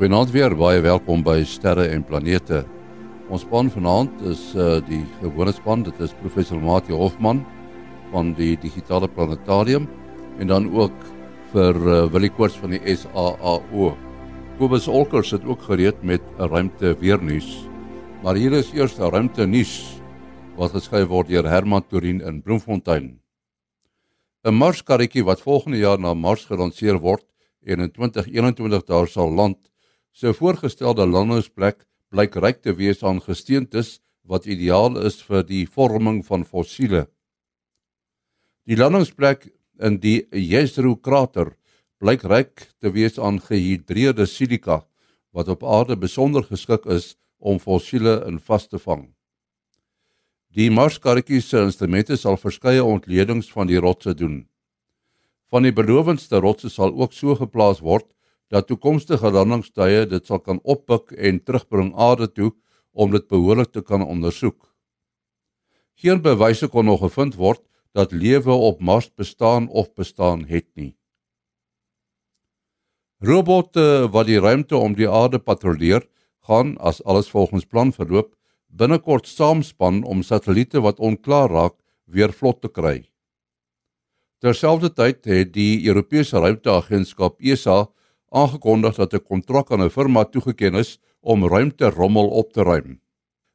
Goeienaand weer, baie welkom by Sterre en Planete. Ons span vanaand is uh die gewone span, dit is professor Mati Hofman van die Digitale Planetarium en dan ook vir uh, Willie Koorts van die SAAO. Kobus Olker sit ook gereed met 'n ruimte weer nuus. Maar hier is eers 'n ruimte nuus wat geskryf word deur Herman Torin in Bloemfontein. 'n Marskarretjie wat volgende jaar na Mars gelanseer word en in 2021 daar sal land Sy voorgestelde landingsplek blyk ryk te wees aan gesteentes wat ideaal is vir die vorming van fossiele. Die landingsplek in die Jezero krater blyk ryk te wees aan gehidreerde silika wat op aarde besonder geskik is om fossiele in vas te vang. Die Marskarretjie se instrumente sal verskeie ontledings van die rotse doen. Van die belowendste rotse sal ook so geplaas word dat toekomstige landingstye dit sal kan oppik en terugbring aarde toe om dit behoorlik te kan ondersoek. Geen bewyse kon nog gevind word dat lewe op Mars bestaan of bestaan het nie. Robotte wat die ruimte om die aarde patrolleer, gaan as alles volgens plan verloop, binnekort saamspan om satelliete wat onklaar raak weer vlot te kry. Terselfdertyd het die Europese Ruimteagentskap ESA aangekondig dat 'n kontrak aan 'n firma toegeken is om ruimterommel op te ruim.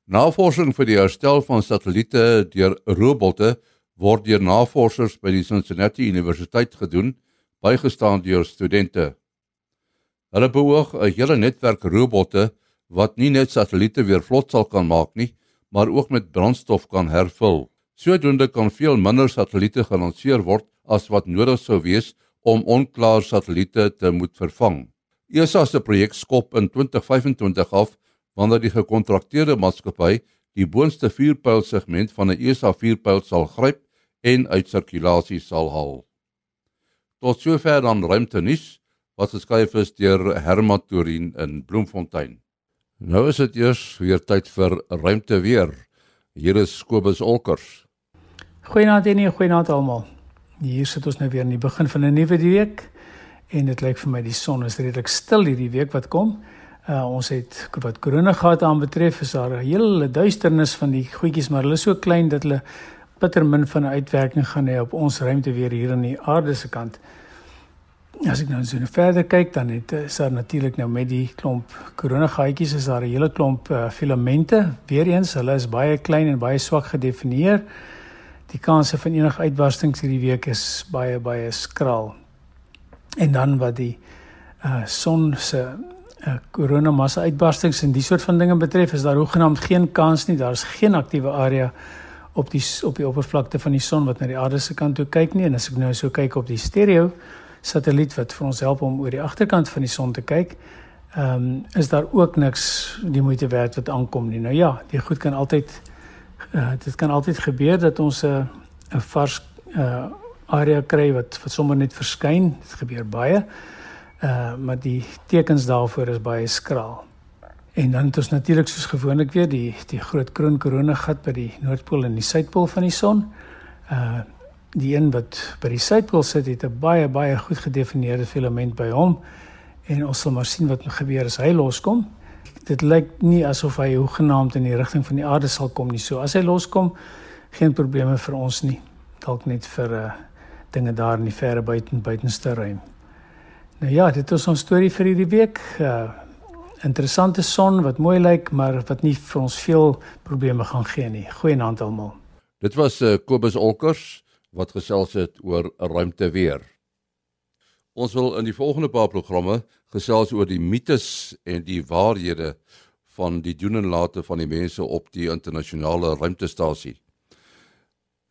Navorsing vir die herstel van satelliete deur robotte word deur navorsers by die Cincinnati Universiteit gedoen, bygestaan deur studente. Hulle beoog 'n hele netwerk robotte wat nie net satelliete weer vlot sal kan maak nie, maar ook met brandstof kan hervul. Sodoende kan veel minder satelliete gelanseer word as wat nodig sou wees om onklaar satelliete te moet vervang. ESA se projek skop in 2025 af wanneer die gekontrakteerde maatskappy die boonste vuurpyl segment van 'n ESA vuurpyl sal gryp en uit sirkulasie sal haal. Tot sover dan ruimte nuus wat geskryf is deur Herman Torin in Bloemfontein. Nou is dit eers weer tyd vir ruimte weer. Hier is Kobus Olkers. Goeienaand en goeienaand almal. Hier sit ons nou weer in die begin van 'n nuwe week en dit lyk vir my die son is redelik stil hierdie week wat kom. Uh ons het wat korona gehad aan betref is daar 'n hele duisternis van die goedjies maar hulle is so klein dat hulle bitter min van 'n uitwerking gaan hê op ons ruimte weer hier aan die aarde se kant. As ek nou so verder kyk dan het is daar natuurlik nou met die klomp korona gaatjies is daar 'n hele klomp uh, filamente. Weereens hulle is baie klein en baie swak gedefinieer die kanse van enige uitbarstings hierdie week is baie baie skraal. En dan wat die uh son se uh koronamassa uitbarstings en die soort van dinge betref, is daar hoegenaamd geen kans nie. Daar's geen aktiewe area op die op die oppervlakte van die son wat na die aarde se kant toe kyk nie. En as ek nou so kyk op die stereo satelliet wat vir ons help om oor die agterkant van die son te kyk, ehm um, is daar ook niks die moeite werd wat aankom nie. Nou ja, die goed kan altyd uh, dit kan altyd gebeur dat ons 'n uh, 'n vars uh, area kry wat wat sommer net verskyn. Dit gebeur baie. Uh maar die tekens daarvoor is baie skraal. En dan het ons natuurlik soos gewoonlik weer die die groot kroon koronagat by die noordpool en die suidpool van die son. Uh die een wat by die suidpool sit het 'n baie baie goed gedefinieerde filament by hom en ons sal maar sien wat gebeur as hy loskom dit lyk nie asof hy hoegenaamd in die rigting van die aarde sal kom nie. So as hy loskom, geen probleme vir ons nie. Dalk net vir uh dinge daar in die verre buiten buitenste ruim. Nou ja, dit is ons storie vir hierdie week. Uh interessante son wat mooi lyk, maar wat nie vir ons veel probleme gaan gee nie. Goeienaand almal. Dit was uh, Kobus Olkers wat gesels het oor ruimte weer. Ons wil in die volgende paar programme gesels oor die mites en die waarhede van die doen en late van die mense op die internasionale ruimtestasie.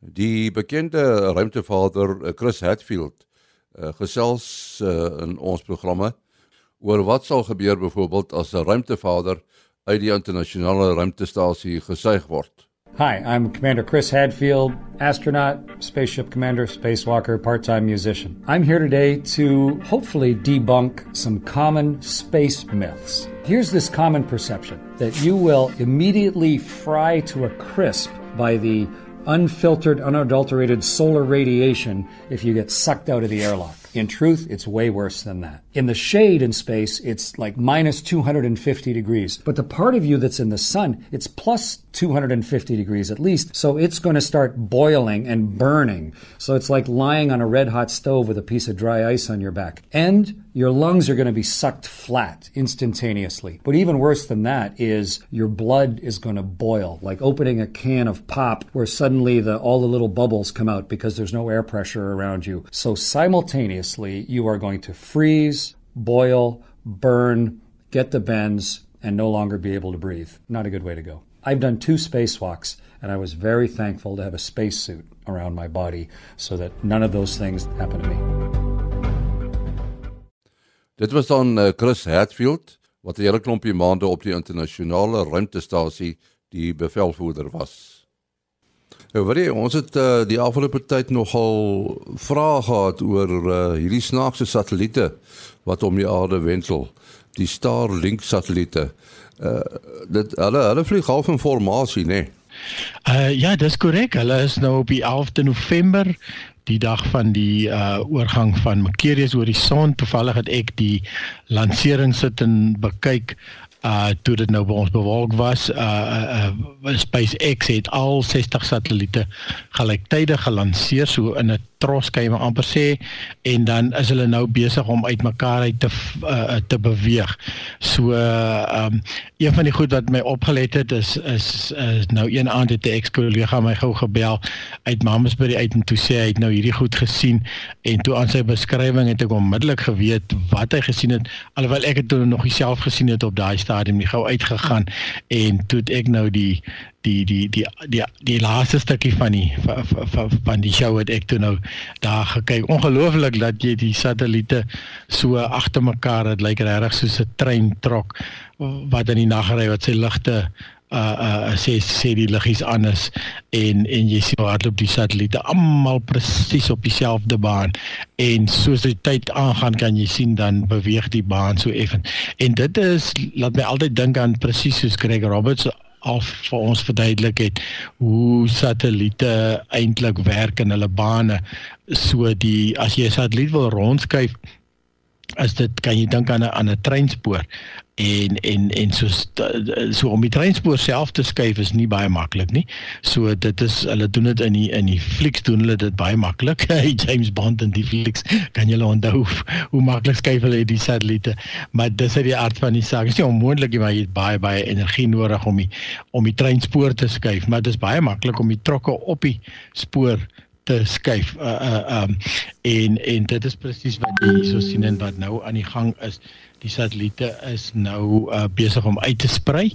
Die bekende ruimtevader eh, Chris Hadfield uh, gesels uh, in ons programme oor wat sal gebeur byvoorbeeld as 'n ruimtevader uit die internasionale ruimtestasie gesuig word. Hi, I'm Commander Chris Hadfield, astronaut, spaceship commander, spacewalker, part time musician. I'm here today to hopefully debunk some common space myths. Here's this common perception that you will immediately fry to a crisp by the unfiltered, unadulterated solar radiation if you get sucked out of the airlock. In truth, it's way worse than that. In the shade in space, it's like minus 250 degrees. But the part of you that's in the sun, it's plus 250 degrees at least. So it's going to start boiling and burning. So it's like lying on a red hot stove with a piece of dry ice on your back. And your lungs are going to be sucked flat instantaneously. But even worse than that is your blood is going to boil, like opening a can of pop where suddenly the, all the little bubbles come out because there's no air pressure around you. So simultaneously, you are going to freeze, boil, burn, get the bends, and no longer be able to breathe. Not a good way to go. I've done two spacewalks, and I was very thankful to have a spacesuit around my body so that none of those things happen to me. Dit was dan uh, Chris Hatfield wat 'n hele klompie maande op die internasionale ruimtestasie die bevelvoerder was. Nou, weet jy, ons het uh, die afgelope tyd nogal vrae gehad oor uh, hierdie snaakse satelliete wat om die aarde wendel, die Starlink satelliete. Uh dit hulle hulle vlieg half in formasie, né? Nee? Uh ja, dis korrek. Hulle is nou op die 11de November die dag van die uh oorgang van Mercurius oor die son toevallig het ek die lansering sit en bekyk uh toe dit nou by ons bewolk was uh, uh SpaceX het al 60 satelliete gelyktydig gelanseer so in 'n tros kan jy maar amper sê en dan is hulle nou besig om uitmekaar uit te uh, te beweeg. So ehm um, een van die goed wat my opgelet het is is, is nou een aand het 'n ex-kollega my gou gebel uit Mamasbury uit en toe sê hy het nou hierdie goed gesien en toe aan sy beskrywing het ek onmiddellik geweet wat hy gesien het alhoewel ek dit nog nie self gesien het op daai stadium nie gou uitgegaan en toe ek nou die die die die die die laaste stukkie van die van, van die show het ek toe nou daar gekyk. Ongelooflik dat jy die satelliete so agter mekaar het lyk regtig soos 'n trein trok wat in die nag ry wat sy ligte uh uh sê sê die liggies anders en en jy sien hardloop die satelliete almal presies op dieselfde baan en soos die tyd aangaan kan jy sien dan beweeg die baan so effen en dit is laat my altyd dink aan presies soos Greg Roberts al vir ons verduidelik het hoe satelliete eintlik werk in hulle bane. So die as jy 'n satelliet wil rondskuif as dit kan jy dink aan 'n aan 'n treinspoor en en en so so om die treinspoor self te skuif is nie baie maklik nie. So dit is hulle doen dit in die in die flieks doen hulle dit baie maklik. James Bond en die flieks kan jy onthou hoe, hoe maklik skuif hulle die satelliete. Maar dis uit die aard van die saak. Dit is onmoontlik jy het baie baie energie nodig om die om die treinspoor te skuif, maar dit is baie maklik om die trokke op die spoor te skuif. Uh uh um en en dit is presies wat jy hierso sien en wat nou aan die gang is die satelliete is nou uh, besig om uit te sprei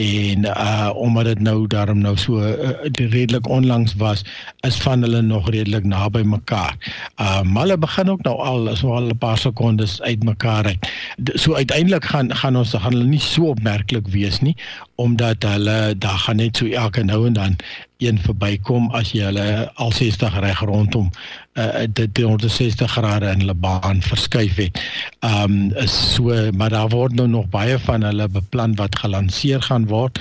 en uh omdat dit nou daarom nou so uh, redelik onlangs was is van hulle nog redelik naby mekaar. Uh maar hulle begin ook nou al so al 'n paar sekondes uit mekaar uit. So uiteindelik gaan gaan ons gaan hulle nie so opmerklik wees nie omdat hulle daar gaan net so elke nou en dan een verbykom as jy hulle al 60 reg rondom uh dit 360 grade in hulle baan verskuif het. Um is so maar daar word nou nog baie van hulle beplan wat gelanseer gaan word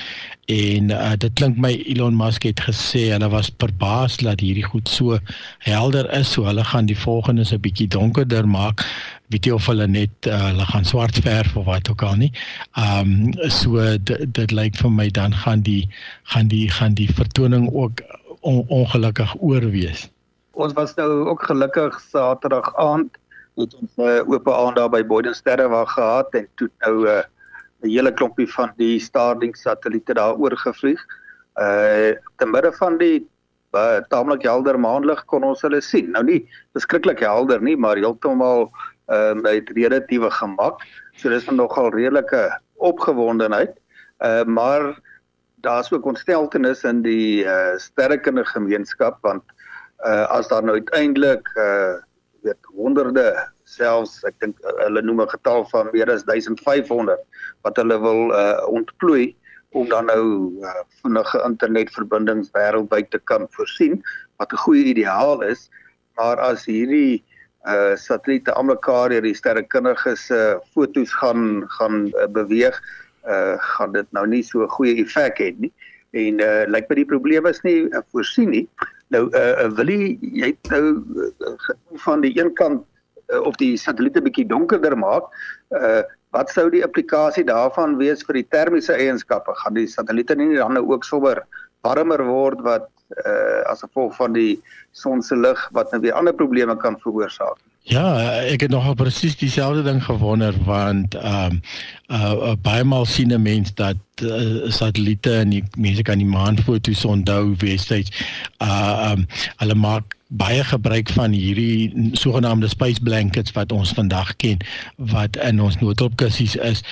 en uh, dit klink my Elon Musk het gesê hulle was verbaas dat hierdie goed so helder is so hulle gaan die volgende se bietjie donkerder maak weet jy of hulle net uh, hulle gaan swart verf of wat ook al nie. Um so dit lyk vir my dan gaan die gaan die gaan die vertoning ook on, ongelukkig oorwees. Ons was nou ook gelukkig Saterdag aand het ons 'n uh, eh, oop aand daar by Boydensterre waar gehad en toe nou 'n uh, 'n hele klompie van die Starlink satelliete daar oorgevlieg. Uh te midde van die uh, taamlik helder maanlig kon ons hulle sien. Nou nie beskiklik helder nie, maar heeltemal ehm uh, uit relatiewe gemak. So dis nogal redelike opgewondenheid. Uh maar daar's ook ontsteltenis in die uh sterrekundige gemeenskap want uh as daar nou uiteindelik uh weet honderde selfs ek dink hulle noem 'n getal van meer as 1500 wat hulle wil uh ontplooi om dan nou uh, vinnige internetverbindings wêreldwyd te kan voorsien wat 'n goeie ideaal is maar as hierdie uh satelliete almekaar deur die sterrekundiges uh, fotos gaan gaan uh, beweeg uh gaan dit nou nie so 'n goeie effek hê nie. En uh lyk my die probleem is nie uh, voorsien nie. Nou uh, uh wil jy jy nou uh, van die een kant uh, of die satelliete bietjie donkerder maak, uh wat sou die implikasie daarvan wees vir die termiese eienskappe? Gaan die satelliete nie dan nou ook sommer warmer word wat uh as gevolg van die son se lig wat nou weer ander probleme kan veroorsaak? Ja, ek het nogal presies dieselfde ding gewonder want ehm um, uh, uh baie maal sien 'n mens dat uh, satelliete en die mense kan die maanfoto's onthou westyds uh um hulle maak baie gebruik van hierdie sogenaamde space blankets wat ons vandag ken wat in ons noodopkussies is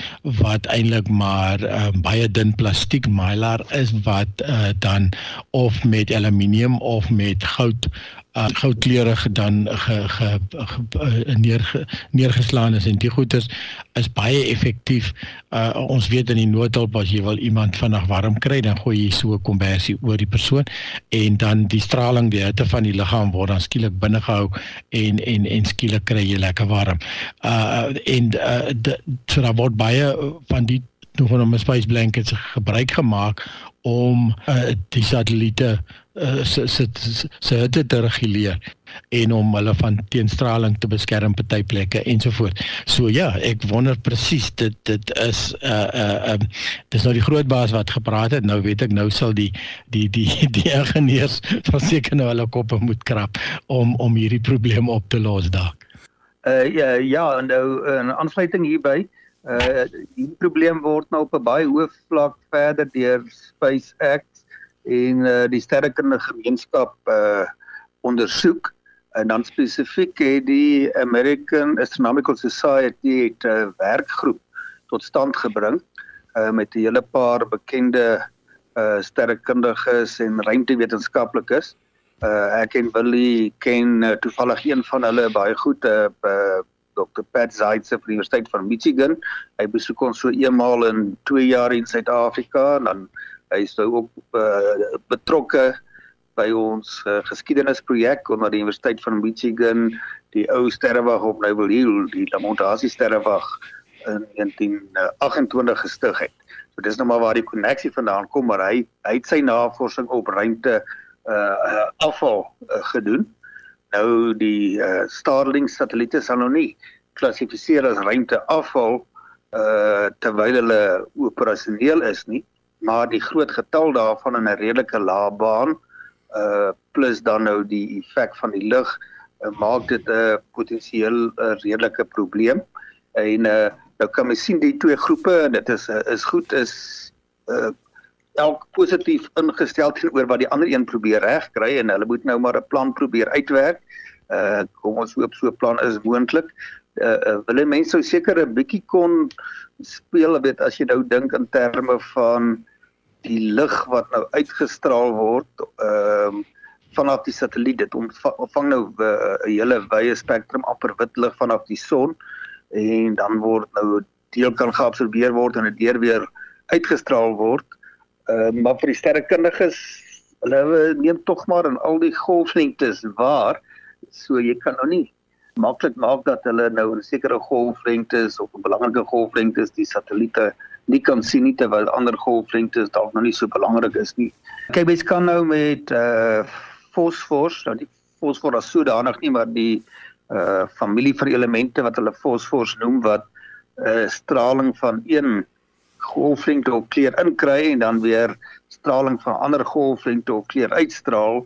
wat eintlik maar um, baie dun plastiek mylar is wat uh, dan of met aluminium of met goud uh, goudkleurig dan ge, ge, ge neerge, neergeslaan is en die goeders is baie effektief. Uh, ons weet in die noodhulp as jy wil iemand vinnig warm kry, dan gooi jy so 'n kombersie oor die persoon en dan die straling die hitte van die liggaam word dan skielik binne gehou en en en skielik kry jy lekker warm. Uh en uh, de, so daar word baie van die 'n space blankets gebruik gemaak om uh, die satelliete uh, se se se hitte te reguleer en om hulle van teenstraling te beskerm tye plekke ensovoort. So ja, ek wonder presies dit dit is uh, uh, um, dis nou die groot baas wat gepraat het. Nou weet ek nou sal die die die die ingenieurs verseker nou hulle koppe moet krap om om hierdie probleem op te los dalk. Uh ja, ja, nou 'n aansluiting hierby. Uh die probleem word nou op 'n baie hoë vlak verder deur SpaceX en uh, die sterrekundige gemeenskap uh ondersoek en dan spesifiek het die American Astronomical Society 'n uh, werkgroep tot stand gebring uh met 'n hele paar bekende uh sterrekundiges en ruimtewetenskaplikes. Uh ek en Willie ken uh, toevallig een van hulle baie goed uh, uh Dr. Pat Zaitse van die Universiteit van Michigan. Hy besoek ons so eenmaal in 2 jaar in Suid-Afrika en dan hy is nou ook uh, betrokke by ons uh, geskiedenisprojek onder die Universiteit van Michigan die ou sterrewag op Naval Hill die Lamontasie sterrewag in 1928 gestig het. So dis nou maar waar die koneksie vandaan kom maar hy hy het sy navorsing op ruimte uh afval uh, gedoen. Nou die uh, Starlink satelliete sal nou nie klassifiseer as ruimteafval uh terwyl hulle operasioneel is nie maar die groot getal daarvan in 'n redelike lae baan uh plus dan nou die effek van die lug uh, maak dit 'n uh, potensieel uh, redelike probleem en uh nou kan mens sien die twee groepe en dit is uh, is goed is uh elk positief ingestel teenoor wat die ander een probeer regkry en hulle moet nou maar 'n plan probeer uitwerk. Uh kom ons hoop so 'n plan is moontlik. Uh, uh wil mense sou seker 'n bietjie kon speel weet as jy nou dink in terme van die lig wat nou uitgestraal word ehm um, vanaf die satelliet dit ontvang nou eh, 'n uh, hele wye spektrum amper wit lig vanaf die son en dan word nou deel kan geabsorbeer word en dit weer weer uitgestraal word. Ehm uh, maar vir die sterrekundiges hulle neem tog maar in al die golflengtes waar so jy kan nou nie maklik maak dat hulle nou 'n sekere golflengtes of belangrike golflengtes die satelliete nie kan sien nie terwyl ander golflengtes dalk nog nie so belangrik is nie. Kyk, mens kan nou met uh fosfor, nou die fosfor as sodanig nie, maar die uh familie van elemente wat hulle fosfors noem wat uh straling van een golflengte op kleur inkry en dan weer straling van ander golflengte op kleur uitstraal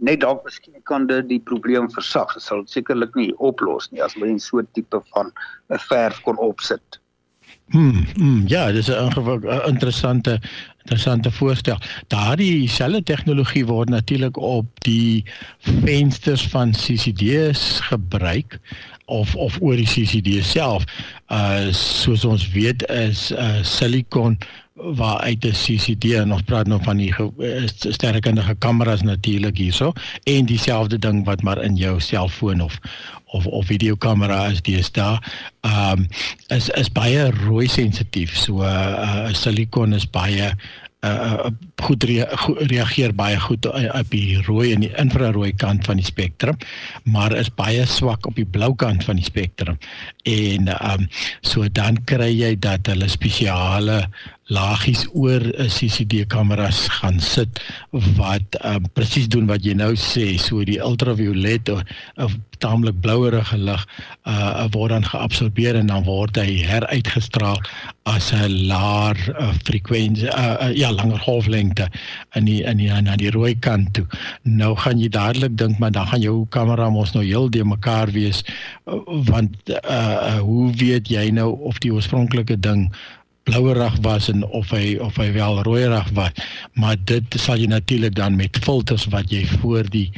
net dalk miskien kan dit die probleem versag. Dit sal sekerlik nie oplos nie as mens so 'n tipe van 'n verf kon opsit. Hmm, hmm ja, dis 'n interessante interessante voorstel. Daardie selfde tegnologie word natuurlik op die vensters van CCD's gebruik of of oor die CCD self. Uh soos ons weet is uh silikon waar uit die CCD en ons praat nou van die uh, sterrekundige kameras natuurlik hierso en dieselfde ding wat maar in jou selfoon of of of videokamera is deesdae ehm um, is is baie rooi sensitief. So uh, uh silikon is baie 'n uh, goed, rea goed reageer baie goed op die rooi en die infrarooi kant van die spektrum, maar is baie swak op die blou kant van die spektrum. En ehm um, so dan kry jy dat hulle spesiale lagies oor 'n CCD kameras gaan sit wat um, presies doen wat jy nou sê so die ultraviolet of, of taamlik blouerige lig uh word dan geabsorbeer en dan word hy heruitgestraal as 'n laer uh, frekwensie uh, uh, ja langer golflengte in die in die na die rooi kant toe. Nou gaan jy dadelik dink maar dan gaan jou kamera mos nou heel de mekaar wees uh, want uh, uh hoe weet jy nou of die oorspronklike ding blouerig was en of hy of hy wel rooierig was maar dit sal jy natuurlik dan met filters wat jy voor die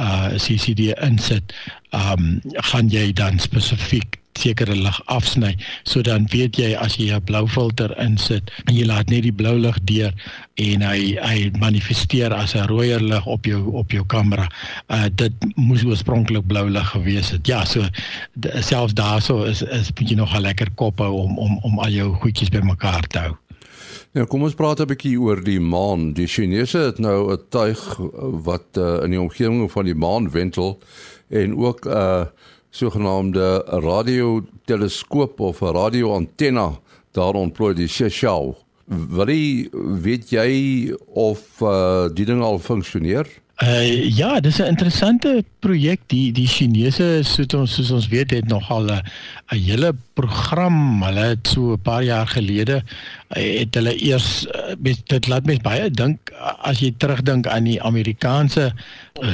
uh CCD insit um gaan jy dan spesifiek sekere lig afsny so dan weet jy as jy 'n blou filter insit en jy laat net die blou lig deur en hy hy manifesteer as 'n rooier lig op jou op jou kamera. Uh dit moes oorspronklik blou lig gewees het. Ja, so selfs daarso is is moet jy nog 'n lekker kop hou om om om al jou goedjies bymekaar te hou. Ja, kom ons praat 'n bietjie oor die maan. Die Chinese het nou 'n tuig wat uh, in die omgewing van die maan wentel en ook 'n uh, sogenaamde radioteleskoop of 'n radioantenna daar ontplooi die Xiao. Wie weet jy of uh, die ding al funksioneer? Uh, ja, dis 'n interessante projek. Die die Chinese soos ons soos ons weet het nogal 'n 'n hele program. Hulle het so 'n paar jaar gelede het hulle eers met dit laat mens baie dink as jy terugdink aan die Amerikaanse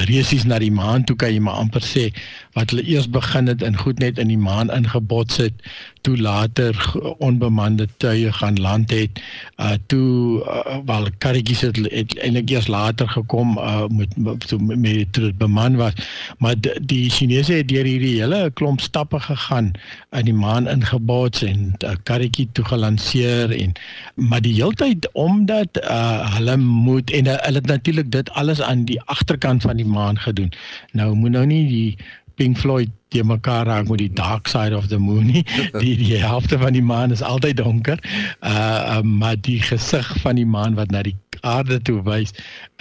resies na die maan toe kan jy maar amper sê wat hulle eers begin het en goed net in die maan ingebots het toe later onbemande tuie gaan land het uh toe uh, wel karretjies het, het eintlik eers later gekom uh met so met dit beman was maar die Chinese het deur hierdie hele klomp stappe gegaan in die maan ingebots en 'n karretjie toe gelanseer en maar die heeltyd omdat uh hulle moet en uh, hulle het natuurlik dit alles aan die agterkant van die maan gedoen. Nou moet nou nie die Pink Floyd die mekaar raak met die dark side of the moon nie. Die die helfte van die maan is altyd donker. Uh, uh maar die gesig van die maan wat na die aarde toe wys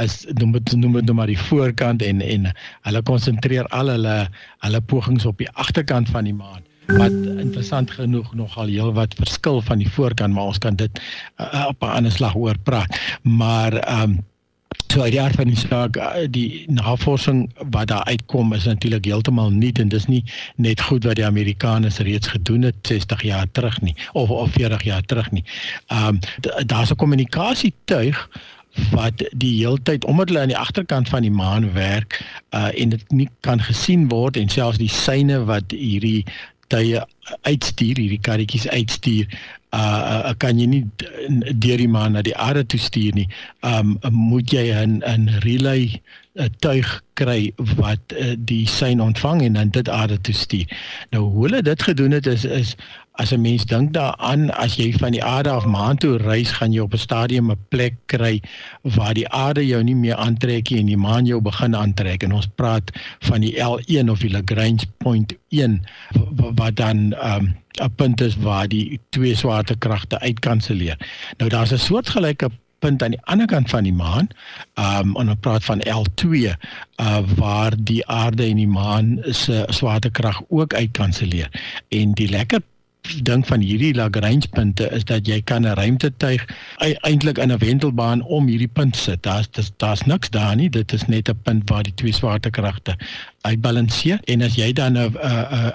is noem dit noem dit nou maar die voorkant en en hulle konsentreer al hulle hulle pogings op die agterkant van die maan wat interessant genoeg nogal heel wat verskil van die voorkant maar ons kan dit uh, op 'n ander slag oor praat maar um So uit die aard van die saak eh, die navorsing wat daar uitkom is natuurlik heeltemal nuut en dis nie net goed wat die Amerikaners reeds gedoen het 60 jaar terug nie of of 40 jaar terug nie. Ehm um, daar's 'n kommunikasietuig wat die heeltyd omdat hulle aan die agterkant van die maan werk uh en dit nie kan gesien word en selfs die syne wat hierdie tye uitstuur hierdie karretjies uitstuur uh, kan jy nie deur die maan na die aarde toe stuur nie. Um moet jy 'n 'n relay uh, tuig kry wat uh, die sein ontvang en dan dit aarde toe stuur. Nou hoe hulle dit gedoen het is is as 'n mens dink daaraan as jy van die aarde af maan toe reis, gaan jy op 'n stadium 'n plek kry waar die aarde jou nie meer aantrek nie en die maan jou begin aantrek en ons praat van die L1 of die Lagrange point 1 wat dan um 'n punt is waar die twee swaartekragte uitkanselleer. Nou daar's 'n soortgelyke punt aan die ander kant van die maan. Um ons praat van L2 uh waar die aarde en die maan se swaartekrag ook uitkanselleer. En die lekker ding van hierdie Lagrange punte is dat jy kan 'n ruimtetuig eintlik in 'n wentelbaan om hierdie punt sit. Daar's daar's niks daar nie. Dit is net 'n punt waar die twee swaartekragte uitbalanseer en as jy dan 'n 'n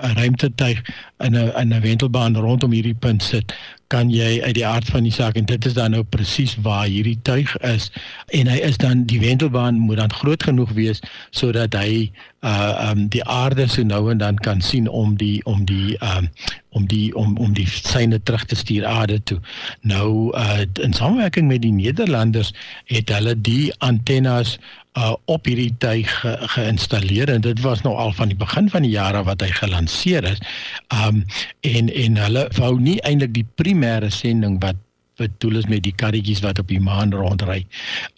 'n ruimtetuig in 'n in 'n wentelbaan rondom hierdie punt sit, kan jy uit die aard van die saak en dit is dan nou presies waar hierdie tuig is en hy is dan die wentelbaan moet dan groot genoeg wees sodat hy uh um die aarde so nou en dan kan sien om die om die um om die om om die syne terug te stuur aarde toe. Nou uh in samewerking met die Nederlanders het hulle die antennes uh op hierdie tuig ge, geïnstalleer en dit was nou al van die begin van die jare wat hy gelanseer is. Um en en hulle wou nie eintlik die primêre sending wat bedoel is met die karretjies wat op die maan rondry.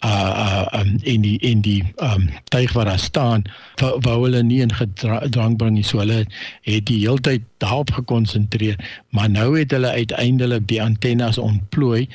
Uh uh um, en die en die um tuig wat daar staan, wou, wou hulle nie in gedrang bring nie. So hulle het die hele tyd daarop gekonsentreer, maar nou het hulle uiteindelik die antennes ontplooi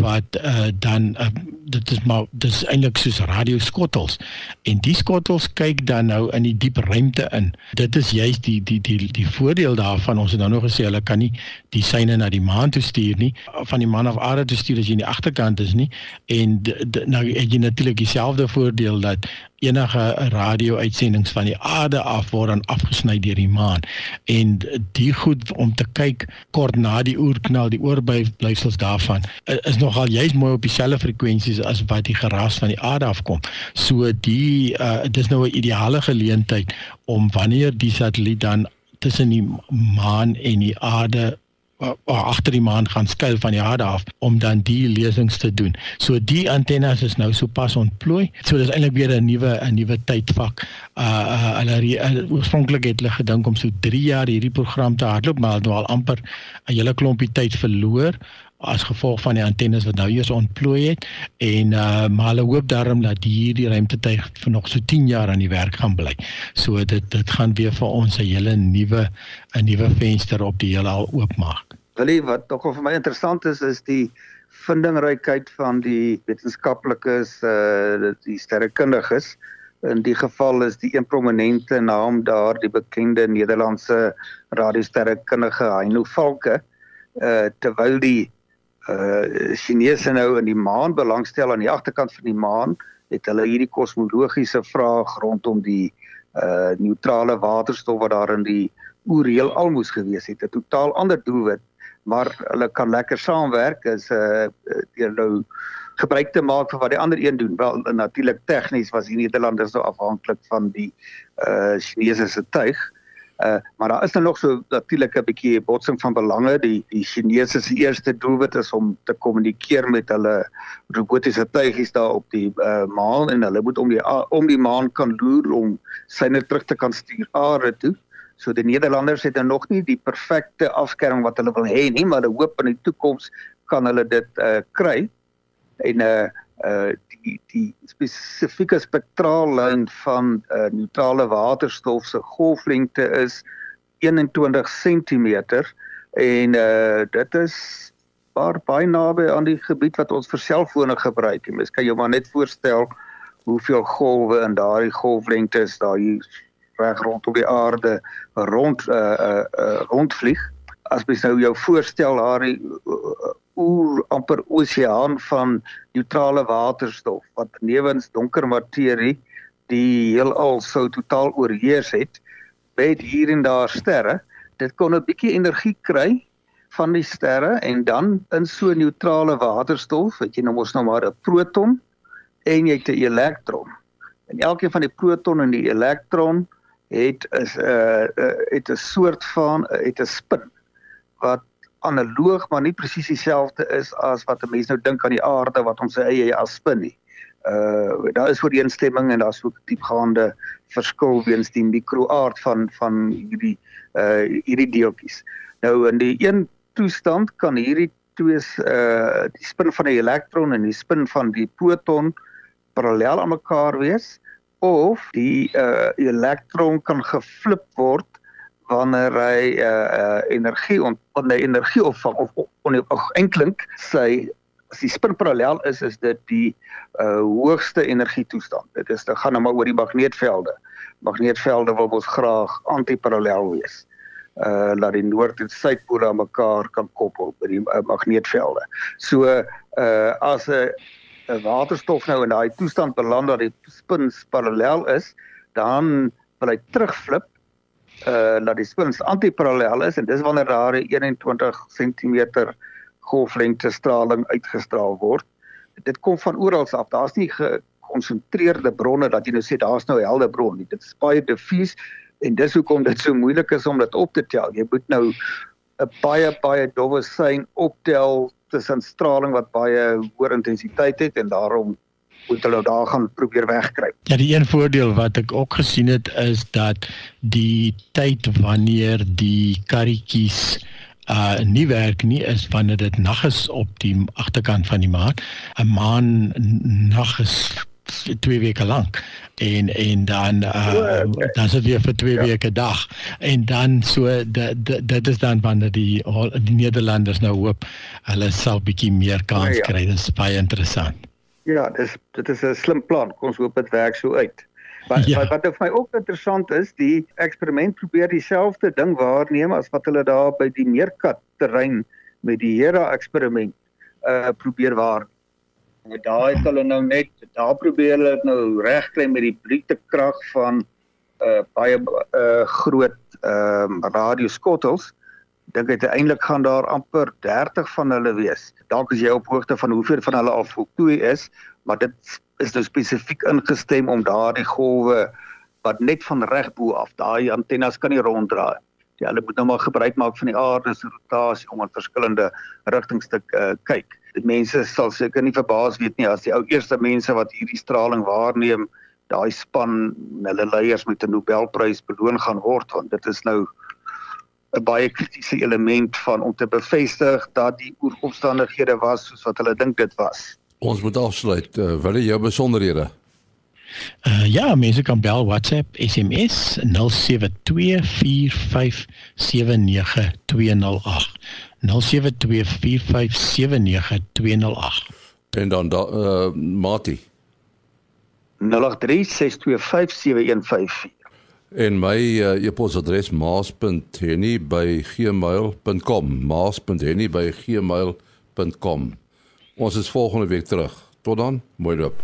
wat uh dan uh, dit is maar dis eintlik soos radioskottels. En die skottels kyk dan nou in die diep ruimte in. Dit is juist die die die die voordeel daarvan. Ons het dan nog gesê hulle kan nie die syne na die maan toe stuur nie. Van die maan af aarde te stuur as jy in die agterkant is nie. En nou het jy natuurlik dieselfde voordeel dat enige radio-uitsendings van die aarde af word dan afgesny deur die maan. En die goed om te kyk kort na die oerknal die oorblyfsels daarvan is nogal juist mooi op dieselfde frekwensies as wat die geras van die aarde afkom. So die uh, dis nou 'n ideale geleentheid om wanneer die satelliet dan tussen die maan en die aarde agter die maan gaan skuil van die aarde af om dan die lesings te doen. So die antennes is nou sopas ontplooi. So dis eintlik weer 'n nuwe 'n nuwe tydvak. Uh, uh hulle uh, oorspronklik het hulle gedink om so 3 jaar hierdie program te hardloop, maar hulle het nou al amper 'n hele klompie tyd verloor as gevolg van die antennes wat nou eers ontplooi het en uh maar hulle hoop daarom dat hierdie ruimtetuig vir nog so 10 jaar aan die werk gaan bly. So dit dit gaan weer vir ons 'n hele nuwe 'n nuwe venster op die heelal oopmaak. Willie, wat tog vir my interessant is is die vindingrykheid van die wetenskaplikes uh die sterrekundiges. In die geval is die een prominente naam daar die bekende Nederlandse radiosterrekundige Heino Valke uh terwyl die uh Chinese nou in die maan belangstel aan die agterkant van die maan, het hulle hierdie kosmologiese vraag rondom die uh neutrale waterstof wat daar in die oereel almoes gewees het, 'n totaal ander doelwit, maar hulle kan lekker saamwerk as uh, deur nou gebruik te maak van wat die ander een doen. Wel natuurlik tegnies was die Nederlanders nou afhanklik van die uh Chinese se tuig. Uh maar daar is nou nog so natuurlik 'n bietjie botsing van belange. Die die Chinese se eerste doelwit is om te kommunikeer met hulle robotiese tuigies daar op die uh maan en hulle moet om die om die maan kan loer om syne terug te kan stuur aarde toe. So die Nederlanders het nou nog nie die perfekte afskerming wat hulle wil hê nie, maar hulle hoop in die toekoms kan hulle dit uh kry. En uh uh die die spesifieke spektraallyn van uh neutrale waterstof se golflengte is 21 cm en uh dit is paar baie naby aan die gebied wat ons vir selfone gebruik. Jy mens kan jou maar net voorstel hoeveel golwe in daardie golflengte is daar hier reg rondom die aarde rond uh uh, uh rondvlieg. As jy nou jou voorstel daardie oer amper oseaan van neutrale waterstof wat newens donker materie die heelal sou totaal oorheers het met hier en daar sterre. Dit kon 'n bietjie energie kry van die sterre en dan in so neutrale waterstof het jy nou mos nou maar 'n proton en jy het 'n elektron. En elkeen van die proton en die elektron het is 'n uh, uh, het 'n soort van uh, het 'n spin wat analoog maar nie presies dieselfde is as wat 'n mens nou dink aan die aarde wat ons eie as spin nie. Uh daar is ooreenstemming en daar's ook diepgaande verskil weens die mikroaard van van hierdie uh hierdie deeltjies. Nou in die een toestand kan hierdie twee uh die spin van die elektron en die spin van die proton parallel aan mekaar wees of die uh elektron kan geflip word wanneer hy uh, uh energie onder energie opvang of eintlik sy as die spin parallel is is dit die uh hoogste energie toestand. Dit is dit gaan nou maar oor die magneetvelde. Magneetvelde wil ons graag antiparallel wees. Uh laat die noord en suidpole aan mekaar kan koppel by die uh, magneetvelde. So uh as 'n 'n waterstof nou in daai toestand beland dat die spins parallel is, dan wil hy terugflip uh dat die spins antiparallel is en dis wanneer daar 'n 21 cm golflengte straling uitgestraal word. Dit kom van oral af. Daar's nie gekonsentreerde bronne dat jy nou sê daar's nou 'n helder bron nie. Dit is baie diffuus en dis hoekom dit so moeilik is om dit op te tel. Jy moet nou 'n baie baie dowwe sein optel tussen straling wat baie hoër intensiteit het en daarom moet hulle daar gaan probeer wegkry. Ja, die een voordeel wat ek ook gesien het is dat die tyd wanneer die karretjies uh nie werk nie is wanneer dit nag is op die agterkant van die maan. 'n Maan nag is twee weke lank en en dan uh, dan is dit weer vir twee ja. weke dag en dan so dit dit is dan wanneer die die Nederlanders nou hoop hulle sal bietjie meer kans ja, ja. kry. Dit is baie interessant. Ja, dis dit is 'n slim plan. Ons hoop dit werk so uit. Wat ja. wat, wat vir my ook interessant is, die eksperiment probeer dieselfde ding waarneem as wat hulle daar by die Meerkat terrein met die Hera eksperiment uh probeer waar. En daar het hulle nou net daar probeer hulle dit nou regkry met die brute krag van uh baie uh groot ehm uh, radioskottels. Dink uiteindelik gaan daar amper 30 van hulle wees. Dalk is jy op hoogte van hoeveel van hulle al voltooi is, maar dit is nou spesifiek ingestem om daardie golwe wat net van reg bo af daai antennes kan nie ronddraai. Ja, hulle moet nou maar gebruik maak van die aarde se rotasie om in verskillende rigtings te uh, kyk. Die mense sal seker nie verbaas weet nie as die ou eerste mense wat hierdie straling waarneem, daai span hulle leiers met 'n Nobelprys beloon gaan word want dit is nou 'n baie kritiese element van om te bevestig dat die oorkomstandighede was soos wat hulle dink dit was. Ons moet afsluit. Uh, wat is jou besonderhede? Uh, ja, mense kan bel WhatsApp, SMS 0724579208. 0724579208. En dan da uh Mati. 0836257154. En my uh, e-posadres maas.henny@gmail.com. maas.henny@gmail.com. Ons is volgende week terug. Tot dan. Mooi loop.